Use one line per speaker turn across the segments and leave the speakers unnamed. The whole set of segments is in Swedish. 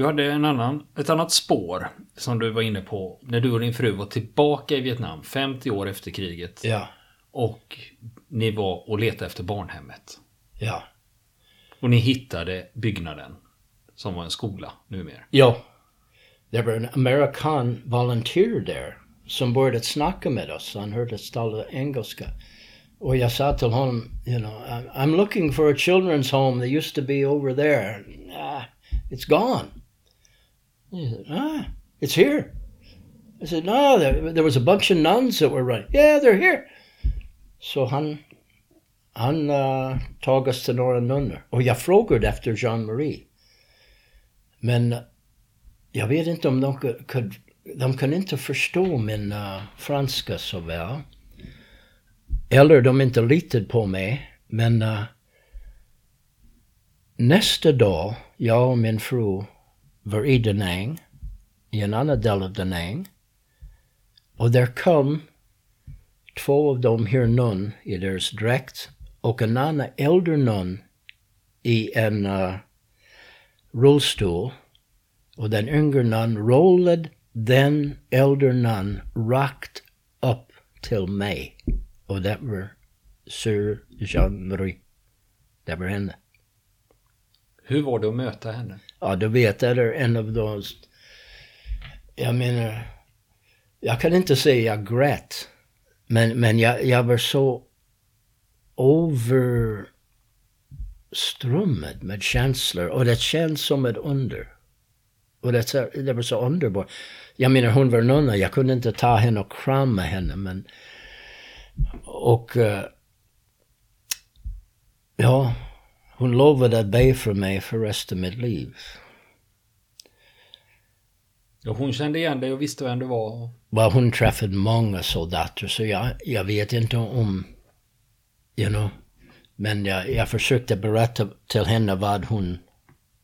Du hade en annan, ett annat spår som du var inne på när du och din fru var tillbaka i Vietnam 50 år efter kriget.
Ja,
Och ni var och letade efter barnhemmet.
ja.
Och ni hittade byggnaden som var en skola numera.
Ja. Det var en amerikan volunteer där som började snacka med oss. Han hörde tala engelska. Och jag sa till honom, you know, I'm looking for a children's home. They used to be over there. Ah, it's gone. He said, ah, it's here. I said, no, there, there was a bunch of nuns that were running. Yeah, they're here. Så han, han uh, tog oss till några nunnor. Och jag frågade efter Jean-Marie. Men jag vet inte om de kunde, de kunde inte förstå min uh, franska så väl. Eller de inte litade på mig. Men uh, nästa dag, jag och min fru var i Danang, i en annan del av Danang. Och där kom två av dem här nun i deras dräkt och en annan äldre nun i en uh, rullstol. Och den yngre nun rollade den äldre nun rakt upp till mig. Och det var Sir Jean-Marie. Det var henne.
Hur var det att möta henne?
Ja, du vet, det är en av de... Jag menar, jag kan inte säga jag grät. Men, men jag, jag var så överströmmad med känslor. Och det känns som ett under. Och det, det var så underbart. Jag menar, hon var nunna. Jag kunde inte ta henne och krama henne, men... Och... Eh, ja, hon lovade att be för mig för resten av mitt liv.
Och hon kände igen dig och visste vem du var.
Well, hon träffade många soldater, så jag, jag vet inte om, you know, men jag, jag försökte berätta till henne vad hon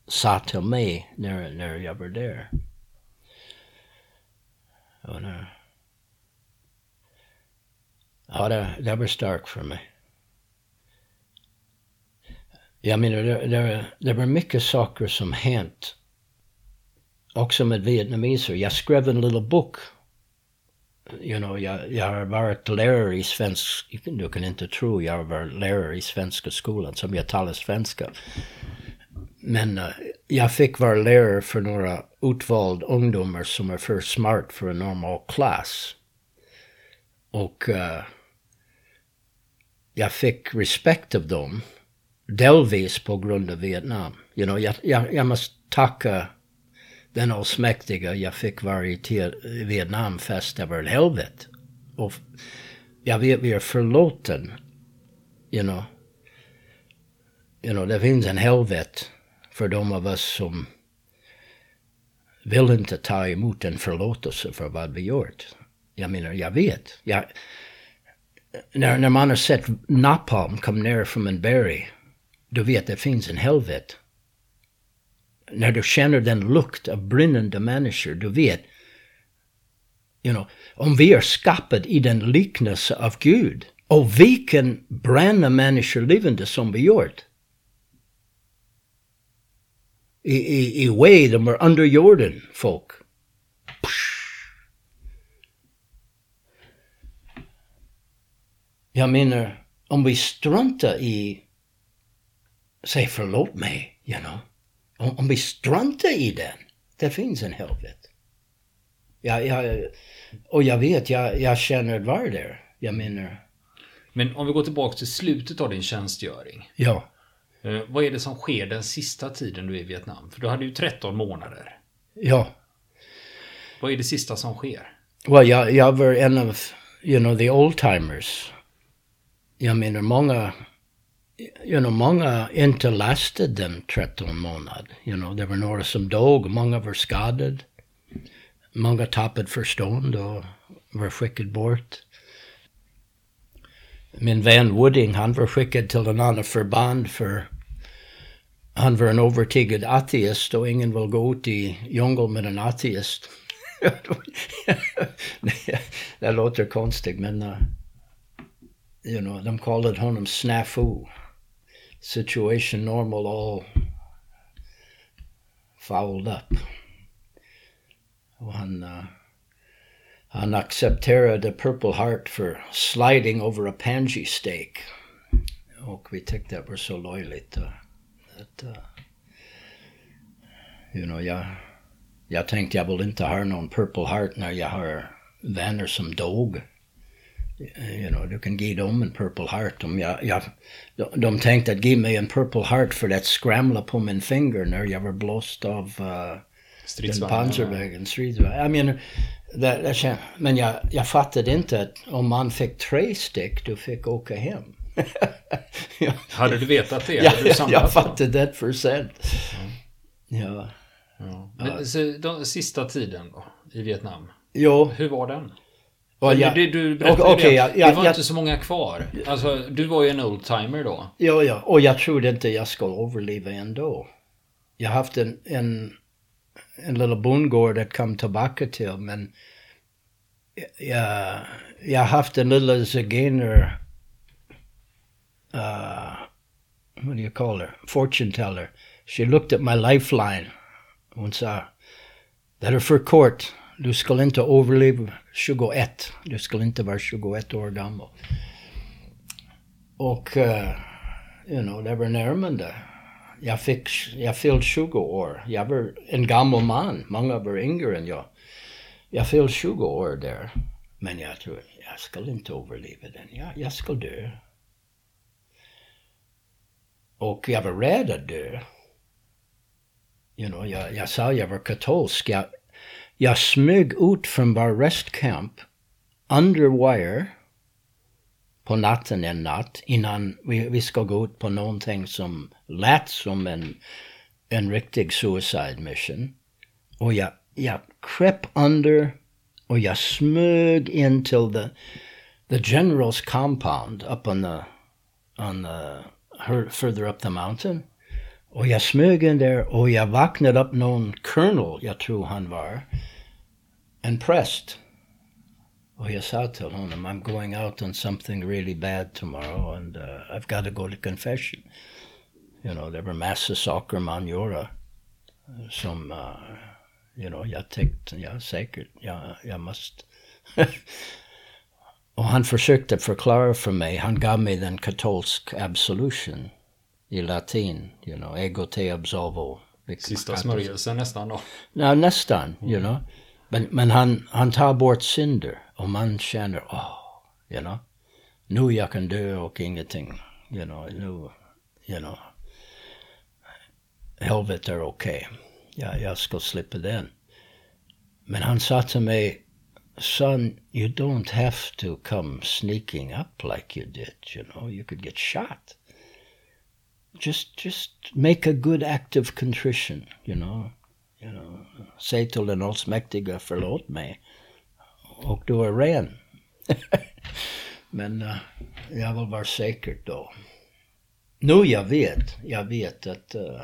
sa till mig när, när jag var där. Och när, ja, det, det var starkt för mig. Jag menar, det, det, det var mycket saker som hänt. Också med vietnameser. Jag skrev en liten bok you know, jag, jag har varit lärare i svensk, du kan inte tro jag har varit lärare i svenska skolan som jag talar svenska. Men uh, jag fick vara lärare för några utvalda ungdomar som är för smart för en normal klass. Och uh, jag fick respekt av dem, delvis på grund av Vietnam. You know, jag, jag, jag måste tacka den allsmäktiga jag fick vara i Vietnam fast det var ett helvete. Och jag vet vi är förlåten, you know. You know, det finns en helvete för de av oss som vill inte ta emot en förlåtelse för vad vi gjort. Jag menar, jag vet. Jag, när, när man har sett napalm komma ner från en berg, du vet det finns en helvete när du känner den lukt av brinnande människor, du vet, you know, om vi är skapade i den liknelse av Gud och vi kan bränna människor levande som vi gjort. I, i, i way de är under jorden, folk. Jag menar, om vi struntar i, säg förlåt mig, you know. Om, om vi struntar i den, det finns en helvete. Jag, jag, och jag vet, jag, jag känner att vara där. Jag menar,
Men om vi går tillbaka till slutet av din tjänstgöring.
ja.
Eh, vad är det som sker den sista tiden du är i Vietnam? För du hade ju 13 månader.
Ja.
Vad är det sista som sker?
Well, jag, jag var en av, you know, the old timers. Jag menar, många, you know, många inte lastade den 13 månader. You know, det var några som dog, många var skadade. Många tappade förstånd och var skickade bort. Min vän Wooding, han var skickad till en annan förband för han var en övertygad ateist och ingen vill gå ut i djungeln med en ateist. det låter konstigt men uh, you know, de kallade honom snafu. Situation normal all fouled up. Han, uh, han accepterade Purple Heart för sliding over a pangy stake. Vi tyckte det var så löjligt. Uh, att, uh, you know, jag, jag tänkte jag vill inte ha Purple Heart när jag har vänner som dog. You know, du kan ge dem en Purple Heart. Om jag, jag, de, tänkte att ge mig en Purple Heart för att skramla på min finger när jag var blåst av uh, Panzervägen. Stridsvagn. Jag menar, det, det, men jag, jag fattade inte att om man fick tre stick, du fick åka hem.
ja. Hade du vetat det?
Ja, jag, jag fattade det för sent.
Mm. Ja. ja. Men, så, de, sista tiden då, i Vietnam?
Jo.
Hur var den? Jag, du, du berättade okay, det, ja, ja, det var ja, inte så många kvar. Alltså, du var ju en oldtimer då.
Ja, ja. Och jag trodde inte jag skulle överleva ändå. Jag har haft en, en, en liten bondgård att komma tillbaka till, men jag, jag har haft en liten zigener, uh, what do you call her, fortune teller. She looked at my lifeline. Hon sa, det är för kort. Du skulle inte överleva 21. Du skulle inte vara 21 år gammal. Och, uh, you know, det var närmande. Jag, fick, jag fyllde 20 år. Jag var en gammal man. Många var yngre än jag. Jag fyllde 20 år där. Men jag tror, jag skulle inte överleva den. Jag, jag skulle dö. Och jag var rädd att dö. You know, jag, jag sa jag var katolsk. Jag, jag smög ut från vår restcamp under wire på natten en natt innan vi, vi ska gå ut på någonting som lät som en, en riktig suicide mission. Och jag, jag kröp under och jag smög in till the, the general's compound up on the, on the, further up the mountain. Och jag smög in där och jag vaknade upp någon colonel, jag tror han var, en präst. Och jag sa till honom, I'm going out on something really bad tomorrow and uh, I've got to go to confession. You know, det var massa saker man gör som, uh, you know, jag tyckte, ja säkert, jag, jag måste. och han försökte förklara för mig, han gav mig den katolsk absolution i latin, you know, ego te absolvo.
Sista smörjelsen nästan då?
Ja, nästan, you know. Men, men han, han tar bort synder och man känner, oh, you know, nu jag kan dö och ingenting, you know, nu, you know, helvetet är okej. Okay. Ja, jag ska slippa den. Men han sa till mig, son, you don't have to come sneaking up like you did, you know, you could get shot just just make a good act of contrition, you know. You know säg till den allsmäktiga förlåt mig. Och du är ren. Men uh, jag vill vara säker då. Nu jag vet, jag vet att, uh,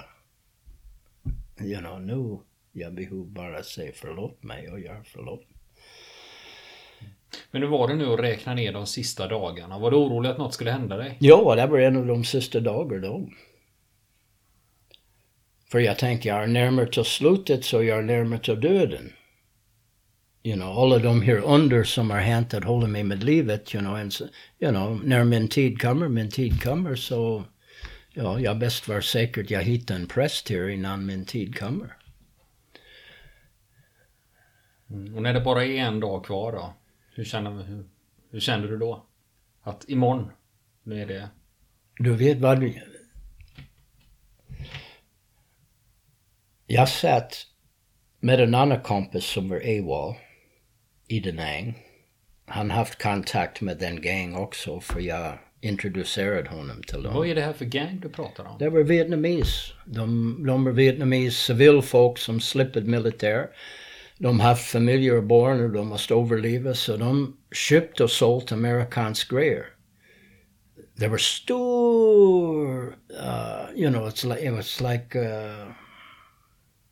you know, nu jag behöver bara säga förlåt mig och jag förlåt.
Men hur var det nu att räkna ner de sista dagarna? Var du orolig att något skulle hända dig?
Ja, det var en av de sista dagarna då. För jag tänkte, jag är närmare till slutet så jag är närmare till döden. You know, alla de här under som har hänt att hålla mig med livet, you know, and, you know, när min tid kommer, min tid kommer så, ja, jag bäst vara säker att jag hittar en präst här innan min tid kommer.
Mm. Och när det bara är en dag kvar då? Hur känner, hur, hur känner du då? Att imorgon, nu är det...
Du vet vad, Jag satt med en annan kompis som var AWOL i Danang. Han haft kontakt med den gang också för jag introducerade honom till dem.
Vad är det här för gang du pratar om?
Det var vietnames. De, de var vietnames civilfolk som slippit militär. De haft familjer och barn och de måste överleva så de köpte och sålde amerikansk grejer. Det var stor, uh, you know, it's like, it was like uh,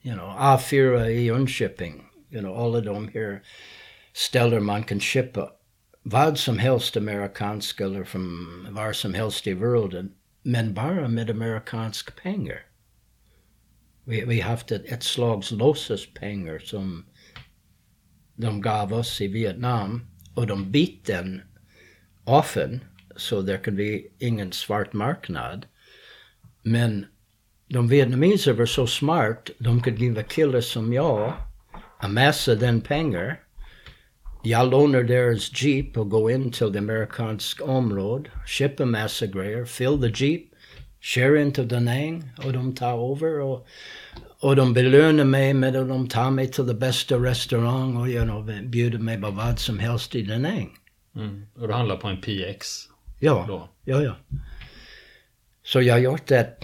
you know, A4 i Jönköping, you know, alla de här ställer man kan köpa vad som helst amerikansk eller från var som helst i världen, men bara med amerikanska pengar. Vi, vi haft ett, ett slags låtsaspengar som de gav oss i Vietnam och de bytte den often så det kan bli ingen svart marknad. Men de vietnameser var så smart, de kunde ge killar som jag en massa den pengar. Jag lånar deras jeep och går in till det amerikanska området, köper massa grejer, fill the jeep, kör in till Danang och de tar över och, och de belönar mig med att de tar mig till den bästa restaurang och you know, bjuder mig på vad som helst i Da Nang.
Mm. Och du handlar på en PX?
Ja, då. ja, ja. Så jag har gjort det,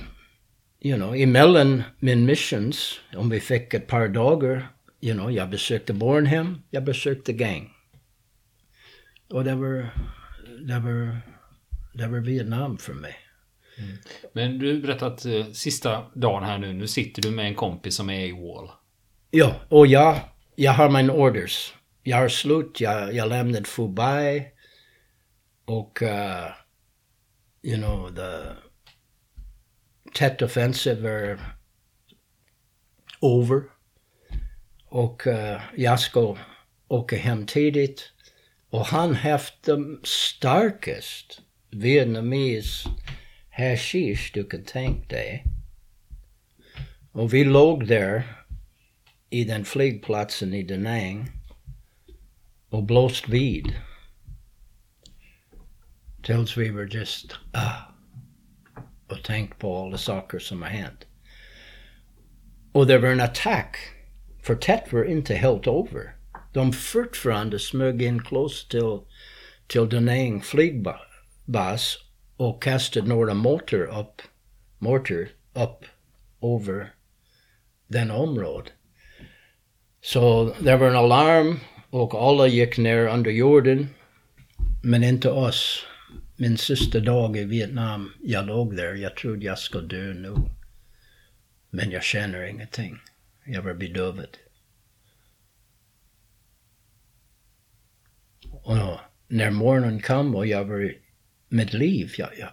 you know, emellan min missions, om vi fick ett par dagar, you know, jag besökte Bornhem, jag besökte Gang. Och det var, det var, det var Vietnam för mig.
Mm. Men du berättade att eh, sista dagen här nu, nu sitter du med en kompis som är i Wall.
Ja, och jag, jag har mina orders. Jag har slut, jag, jag lämnade förbi. Och, uh, you know, the Tet offensive är over. Och uh, jag ska åka hem tidigt. Och han haft de starkast Vietnamese hashish du kan tänka dig. Och vi låg där i den flygplatsen i Da Nang och blåst vid. Tills vi var just ah, och tänkt på alla saker som har hänt. Och det var en attack, för Tet var inte helt över. De fortfarande smög in close till, till Da Nang flygbas och kastade några mortar upp, mortar upp över den området. Så det var en alarm och alla gick ner under jorden. Men inte oss. Min sista dag i Vietnam, jag låg där. Jag trodde jag skulle dö nu. Men jag känner ingenting. Jag var bedövad. Och när morgonen kom och jag var med liv, jag, jag,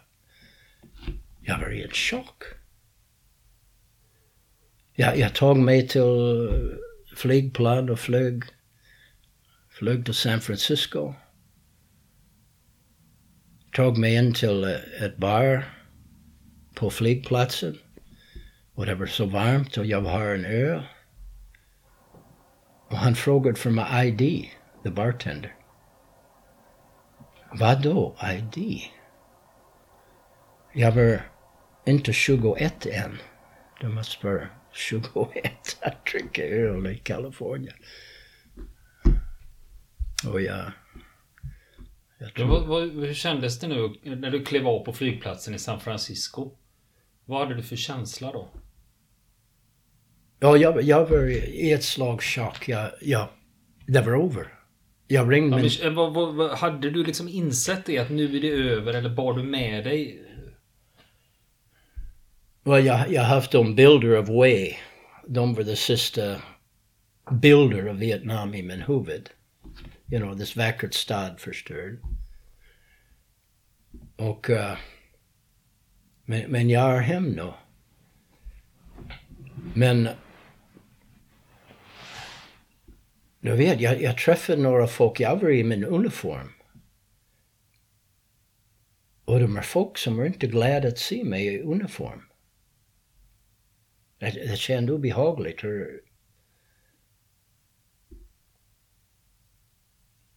jag var en chock. Jag, jag tog mig till øh, flygplan och flög, flög till San Francisco. Tog mig in till øh, ett bar på flygplatsen. Och det var så varmt och jag har en han frågade för min ID, the bartender. Vad då ID? Jag var inte 21 än. Det måste vara 21 att dricka öl i Kalifornien. Och jag...
jag tror... vad, vad, hur kändes det nu när du klev av på flygplatsen i San Francisco? Vad hade du för känsla då?
Ja, jag, jag var i ett slags chock. Jag, jag, det var över. Jag ringde
ja, men, vad, vad, vad, Hade du liksom insett det att nu är det över eller bar du med dig
Well, jag, jag har haft de bilder av Way. De var de sista bilder av Vietnam i min huvud. You know, this vackert stad förstörd. Och... Uh, men, men jag är hem nu. Men... Du vet, jag, jag träffade några folk, jag var i min uniform. Och de är folk som är inte glada att se mig i uniform. Det, det kändes obehagligt.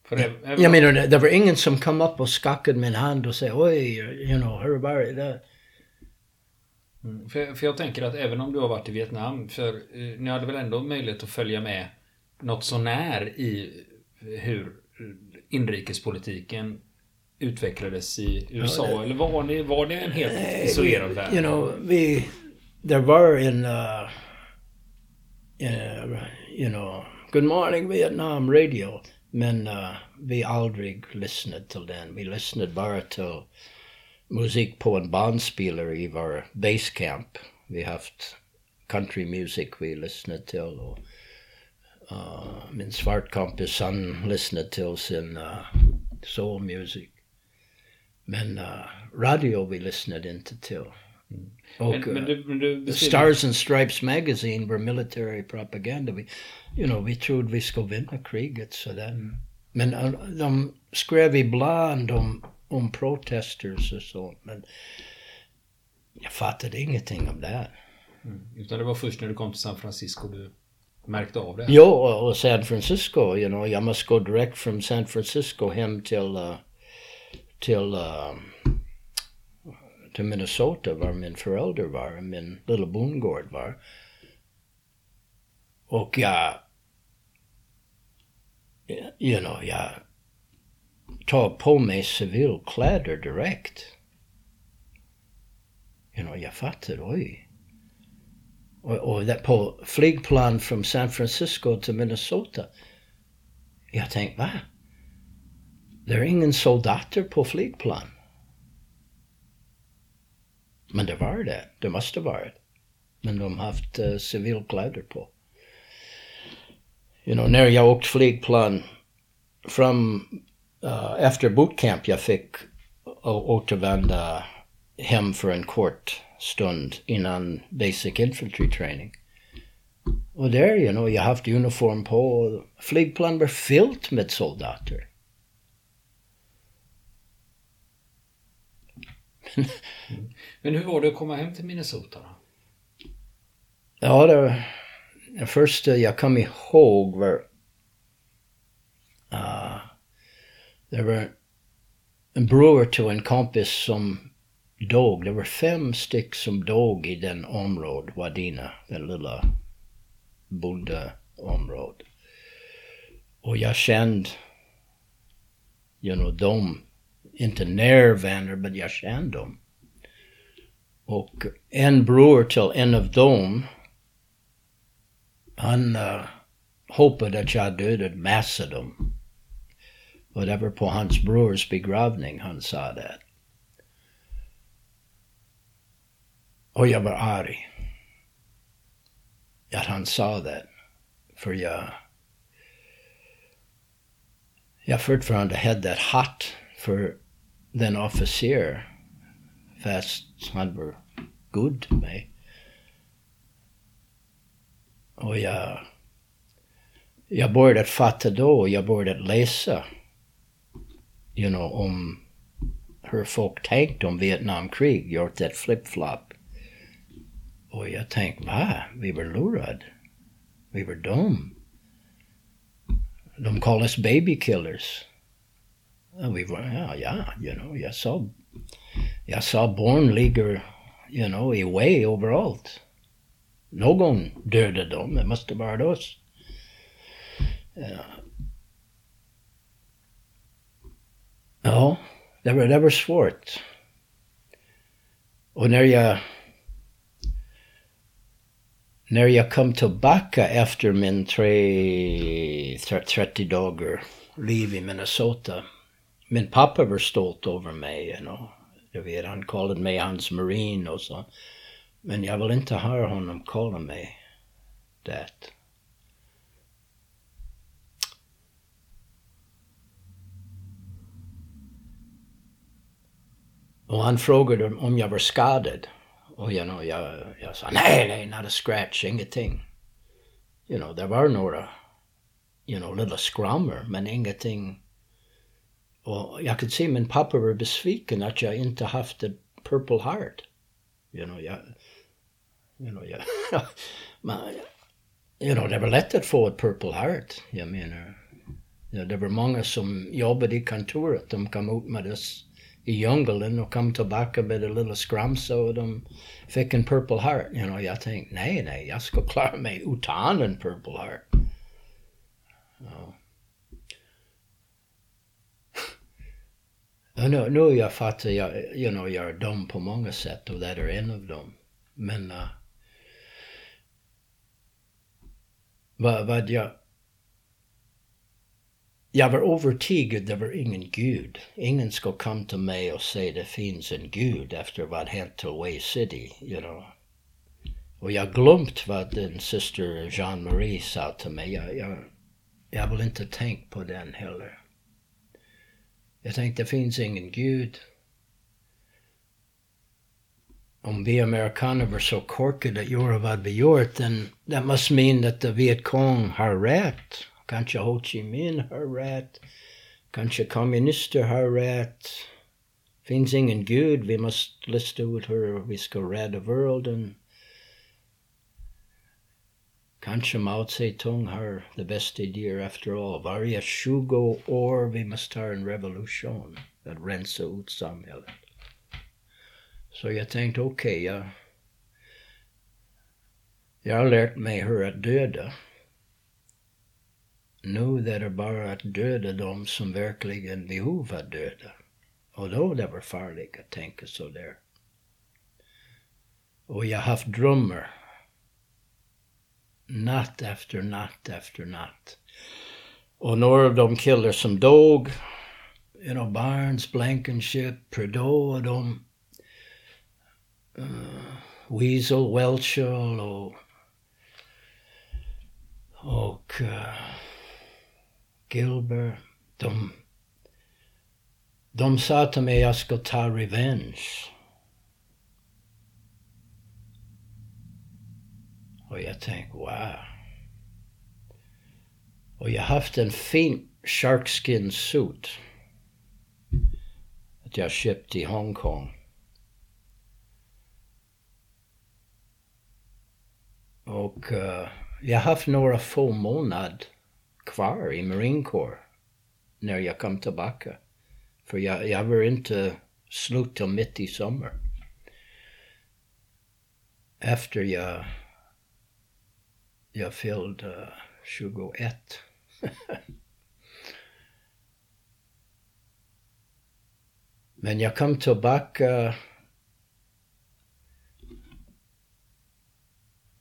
För det, jag, jag menar, det var ingen som kom upp och skakade min hand och sa oj, you know, hur var det?
Mm, för, för jag tänker att även om du har varit i Vietnam, för eh, ni hade väl ändå möjlighet att följa med något sånär i hur inrikespolitiken utvecklades i USA? Ja, det, eller var, ni, var det en helt isolerad värld?
You know, vi there were in, uh, uh, you know, Good Morning Vietnam radio, men uh, vi aldrig lyssnade till den. Vi lyssnade bara till musik på en bandspelare i vår basecamp. Vi haft country music vi lyssnade till och uh, min svartkompis han lyssnade till sin uh, soul music. Men uh, radio vi lyssnade inte till. Och
Men, men du, men du
uh, Stars and Stripes Magazine var military propaganda. Vi, you know, vi trodde vi skulle vinna kriget sådär. Men uh, de skrev ibland om, om protesters och så. Men jag fattade ingenting om det.
Utan det var först när du kom till San Francisco du märkte av det?
Jo, och San Francisco, you know, jag måste gå direkt från San Francisco hem till, uh, till, uh, till Minnesota var min förälder var, min lilla bondgård var. Och jag, you know, jag tar på mig civilkläder direkt. You know, jag fattar, oj. Och, och det, på flygplan från San Francisco to Minnesota. Jag tänkte, va? Det är ingen soldater på flygplan. Men det var det. Det måste varit. Men de har haft uh, civilkläder på. You know, när jag åkte flygplan från uh, efter bootcamp jag fick återvända hem för en kort stund innan basic infantry training. Och där, you know, jag haft uniform på flygplan var fyllt med soldater.
Men hur var det att komma hem till Minnesota då?
Ja, det, det första jag kom ihåg var... Uh, det var en bror till en kompis som dog. Det var fem styck som dog i den området, Wadina, den lilla bondeområdet. Och jag kände, you know, dem, inte närvänner, men jag kände dem. Och en bror till en av dem han uh, hoppade att jag dödade massor dem. Och det var på hans brors begravning han sa det. Och jag var arg. Att han sa det. För jag... Jag fortfarande hade ett hatt för den officer. Fast han var god till eh? mig. Och jag, jag började fatta då, jag började läsa, you know, um, om hur folk tänkte om Vietnamkrig, gjort ett flip-flop. Och jag tänkte, va? Vi var lurade. Vi var dum. De kallade oss babykillers. Och vi var, ja, ja, you know, jag sa, jag sa barn ligger, you know, i way överallt. Någon dödade dem, det måste varit oss. Ja. ja, det var, det var svårt. Och när jag när jag kom tillbaka efter min tre, 30 dagar liv i Minnesota, min pappa var stolt över mig, you know. Jag vet, han kallade mig hans marin och så. Men jag vill inte höra honom kalla mig det. Och han frågade om jag var skadad. Och you know, jag, jag sa nej, nej, not a scratch, ingenting. You know, det var några, you know, lilla skrammer, men ingenting. Och jag kunde se min pappa var besviken att jag inte haft ett purple heart. You know, jag, you know, jag, men, you know, det var lätt att få ett purple heart. Jag menar, ja, det var många som jobbade i kontoret, de kom ut med det djungeln och kom tillbaka med en lilla skramsa och de fick en purple heart. You know, jag tänkte, nej, nej, jag ska klara mig utan en purple heart. Ja. Ja, nu, nu jag fattar you know, jag dum på många sätt och det är en av dem. Men uh. Jag var övertygad det var ingen gud. Ingen ska komma till mig och säga det finns en gud efter vad hänt till Way City, you know. Och jag glömt vad din syster Jean-Marie sa till mig. Jag, jag, jag vill inte tänka på den heller. Jag tänkte det finns ingen gud. om vi amerikaner var så korkade att göra vad vi gjort, then that must mean that the Viet Cong har rätt. Kanske Ho Chi Minh har rätt. Kanske kommunister har rätt. Finns ingen Gud, vi måste lista ut hur vi ska rädda världen. Kanske Mao Zedong har the best idea after all. Varje 20 år vi måste ha en revolution att rensa ut samhället. Så jag tänkte okej, okay, uh, jag, jag har lärt mig hur att döda. Uh. Nu är det bara att döda de som verkligen behöver att döda. Och då det var farligt att tänka så där. Och jag har haft drömmar. Natt efter natt efter natt. Och några av de killar som dog, you know, Barnes, Blankenship, Prideaux och de, uh, Weasel, Welchel och, och uh, Gilbert, de de sa till mig att jag ska ta revenge. Och jag tänkte, wow. Och jag har haft en fin sharkskin suit. Att jag köpte i Hongkong. Och uh, jag har haft några få månader kvar i Marine Corps när jag kom tillbaka. För jag, jag var inte slut till mitt i sommar. Efter jag, jag fyllde uh, 21. Men jag kom tillbaka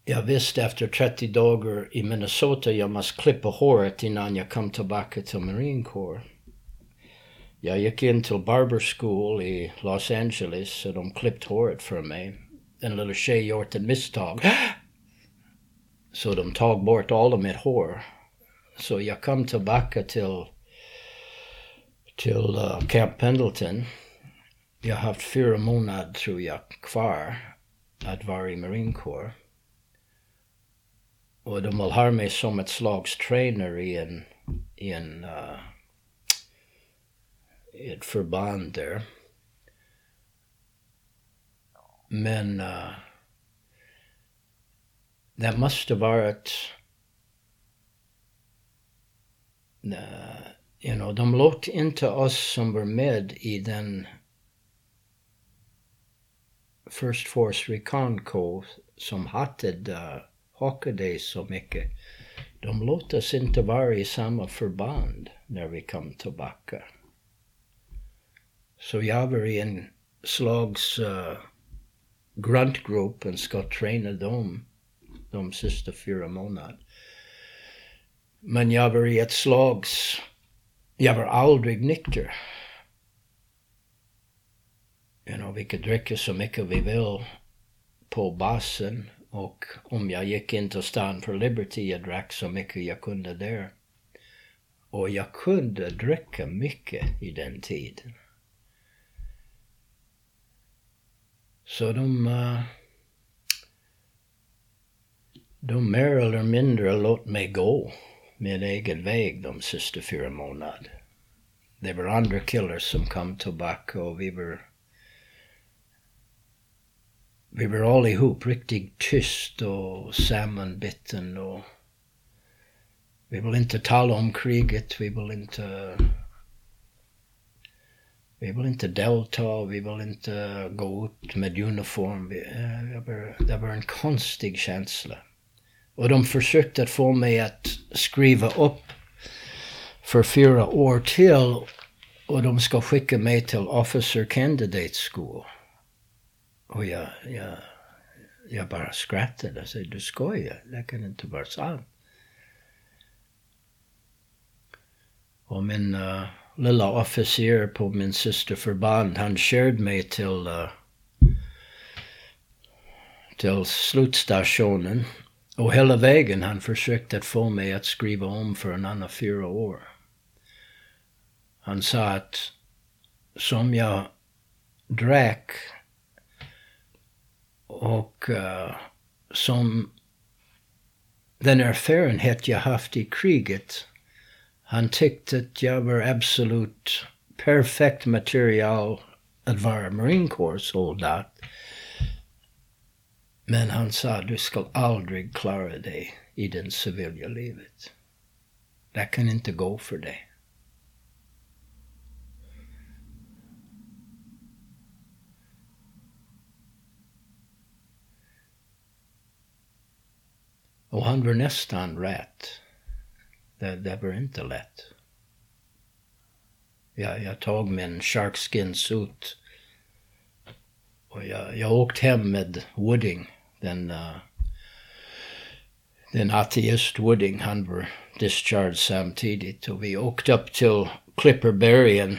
Jag visste efter 30 dagar i Minnesota jag måste klippa håret innan jag kom tillbaka till Marine Corps. Jag gick in till Barber School i Los Angeles och de klippt håret för mig. En liten tjej gjort ett misstag. Så de tog bort alla mitt hår. Så jag kom tillbaka till, till uh, Camp Pendleton. Jag har haft fyra månader, tror jag, kvar att vara i Marine Corps. Och de vill ha mig som ett slags tränare i en, i en uh, ett förband där. Men uh, det måste varit uh, you know, de låt inte oss som var med i den First Force Recon Co som hatade Haka dig så mycket. De låt oss inte vara i samma förband när vi kom tillbaka. Så jag var i en slags eh, uh, gruntgrupp och ska träna dem de sista fyra månaderna. Men jag var i ett slags... Jag var aldrig nykter. You know, vi kan dricka så mycket vi vill på basen och om jag gick in till stan för Liberty, jag drack så mycket jag kunde där. Och jag kunde dricka mycket i den tiden. Så de, uh, de mer eller mindre låt mig gå min egen väg de sista fyra månaderna. Det var andra killar som kom tillbaka och vi var vi var allihop riktigt tyst och sammanbitten och vi vill inte tala om kriget, vi vill inte vi vill inte delta, vi vill inte gå ut med uniform. Det eh, var, det var en konstig känsla. Och de försökte att få mig att skriva upp för fyra år till och de ska skicka mig till Officer Candidate School. Och jag, jag, jag bara skrattade och sa, du skojar, det kan inte vara sant. Och min uh, lilla officer på min systerförband, han körde mig till, uh, till slutstationen. Och hela vägen han försökte att få mig att skriva om för en annan fyra år. Han sa att som jag drack och uh, som den erfarenhet jag haft i kriget, han tyckte att jag var absolut perfekt material att vara marinkårssoldat. Men han sa, du ska aldrig klara dig i det civila livet. Det kan inte gå för dig. Och han var nästan rätt. Det, det var inte lätt. Jag, jag tog min sharkskin suit och jag, jag åkte hem med Wooding, den, uh, den ateist Wooding, han var discharged samtidigt och vi åkte upp till Clipper Bergen.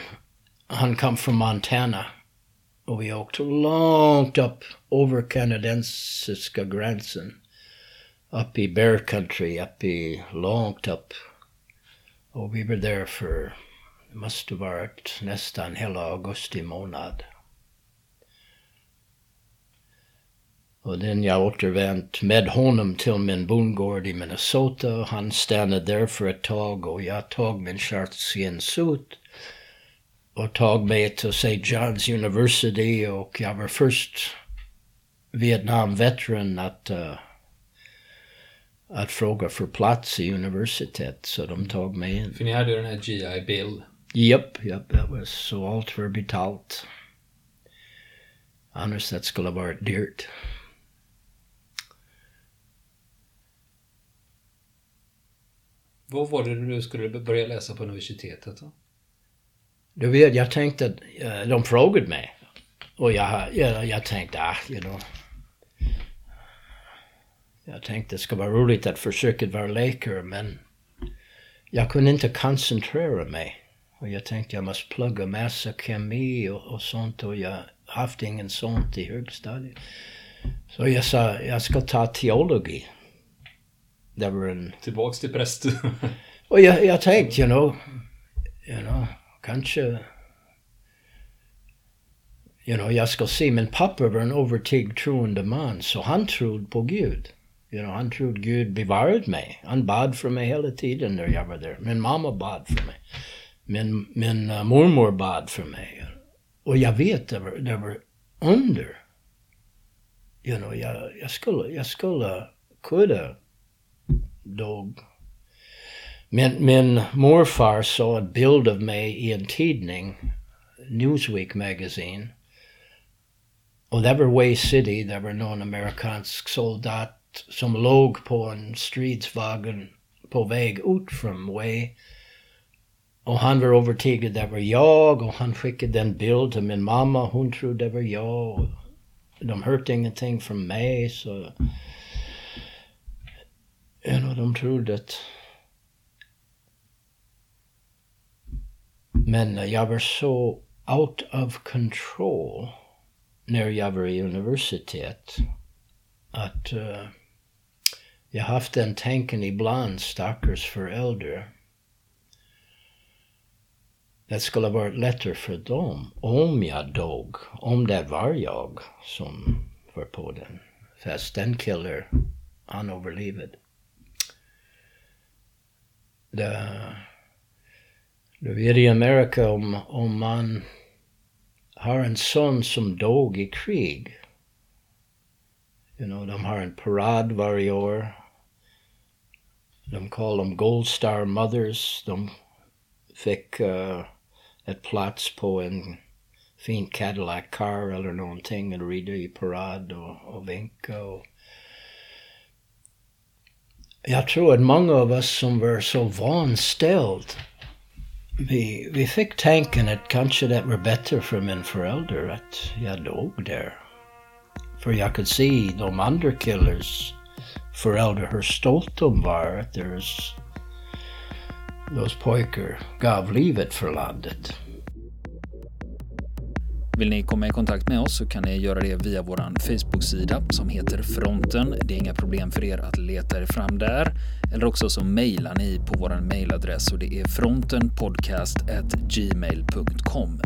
Han kom från Montana och vi åkte långt upp över kanadensiska gränsen upp i Bear Country, upp i, långt upp. Och vi var där för, det måste varit nästan hela augusti månad. Och den jag återvänt med honom till min bondgård i Minnesota. Han stannade där för ett tag och jag tog min suit och tog mig till St. John's University och jag var först Vietnam-veteran att uh, att fråga för plats i universitet, så de tog mig in.
För ni hade ju den här GI Bill.
Japp, japp, det var så allt var betalt. Annars det skulle varit dyrt.
Vad var det du skulle börja läsa på universitetet då?
Du vet, jag tänkte att uh, de frågade mig. Och jag, jag, jag tänkte, ah, you know, jag tänkte det ska vara roligt att försöka vara läkare men jag kunde inte koncentrera mig. Och jag tänkte jag måste plugga massa kemi och, och sånt och jag haft ingen sånt i högstadiet. Så jag sa jag ska ta teologi. Det var en...
Tillbaks till präst.
och jag, jag tänkte, you know, you know, kanske... You know, jag ska se, min pappa var en övertygad troende man, så han trodde på Gud. You know, han trodde Gud bevarade mig. Han bad för mig hela tiden när jag var där. Min mamma bad för mig. Min, min uh, mormor bad för mig. Och jag vet, det var, det var under. You know, jag, jag skulle, jag skulle kunna dog. Min, min morfar såg en bild av mig i en tidning, Newsweek Magazine. Och det var Way City, det var någon amerikansk soldat som låg på en stridsvagn på väg ut från Way. Och han var övertygad det var jag och han skickade en bild till min mamma. Hon trodde det var jag. De hörde ingenting från mig så... You know, de trodde att... Men eh, jag var så out of control när jag var i universitet att uh, jag har haft den tanken ibland, stackars föräldrar. Det skulle varit lättare för dem om jag dog, om det var jag som var på den. Fast den killen, han överlevde. Det, du vet i Amerika om, om man har en son som dog i krig. You know, de har en parad varje år. Kallar dem Gold Star Mothers. De fick uh, ett plats på en Cadillac car eller någonting och rida i parad och, och vinka. Och jag tror att många av oss som var så vanställd vi, vi fick tanken att kanske det var bättre för min förälder att jag dog där. För jag kunde se de andra killarnas föräldrar hur stolt de var att deras, pojkar gav livet för landet.
Vill ni komma i kontakt med oss så kan ni göra det via vår Facebook-sida som heter Fronten. Det är inga problem för er att leta er fram där. Eller också så mejlar ni på vår mejladress och det är frontenpodcast.gmail.com.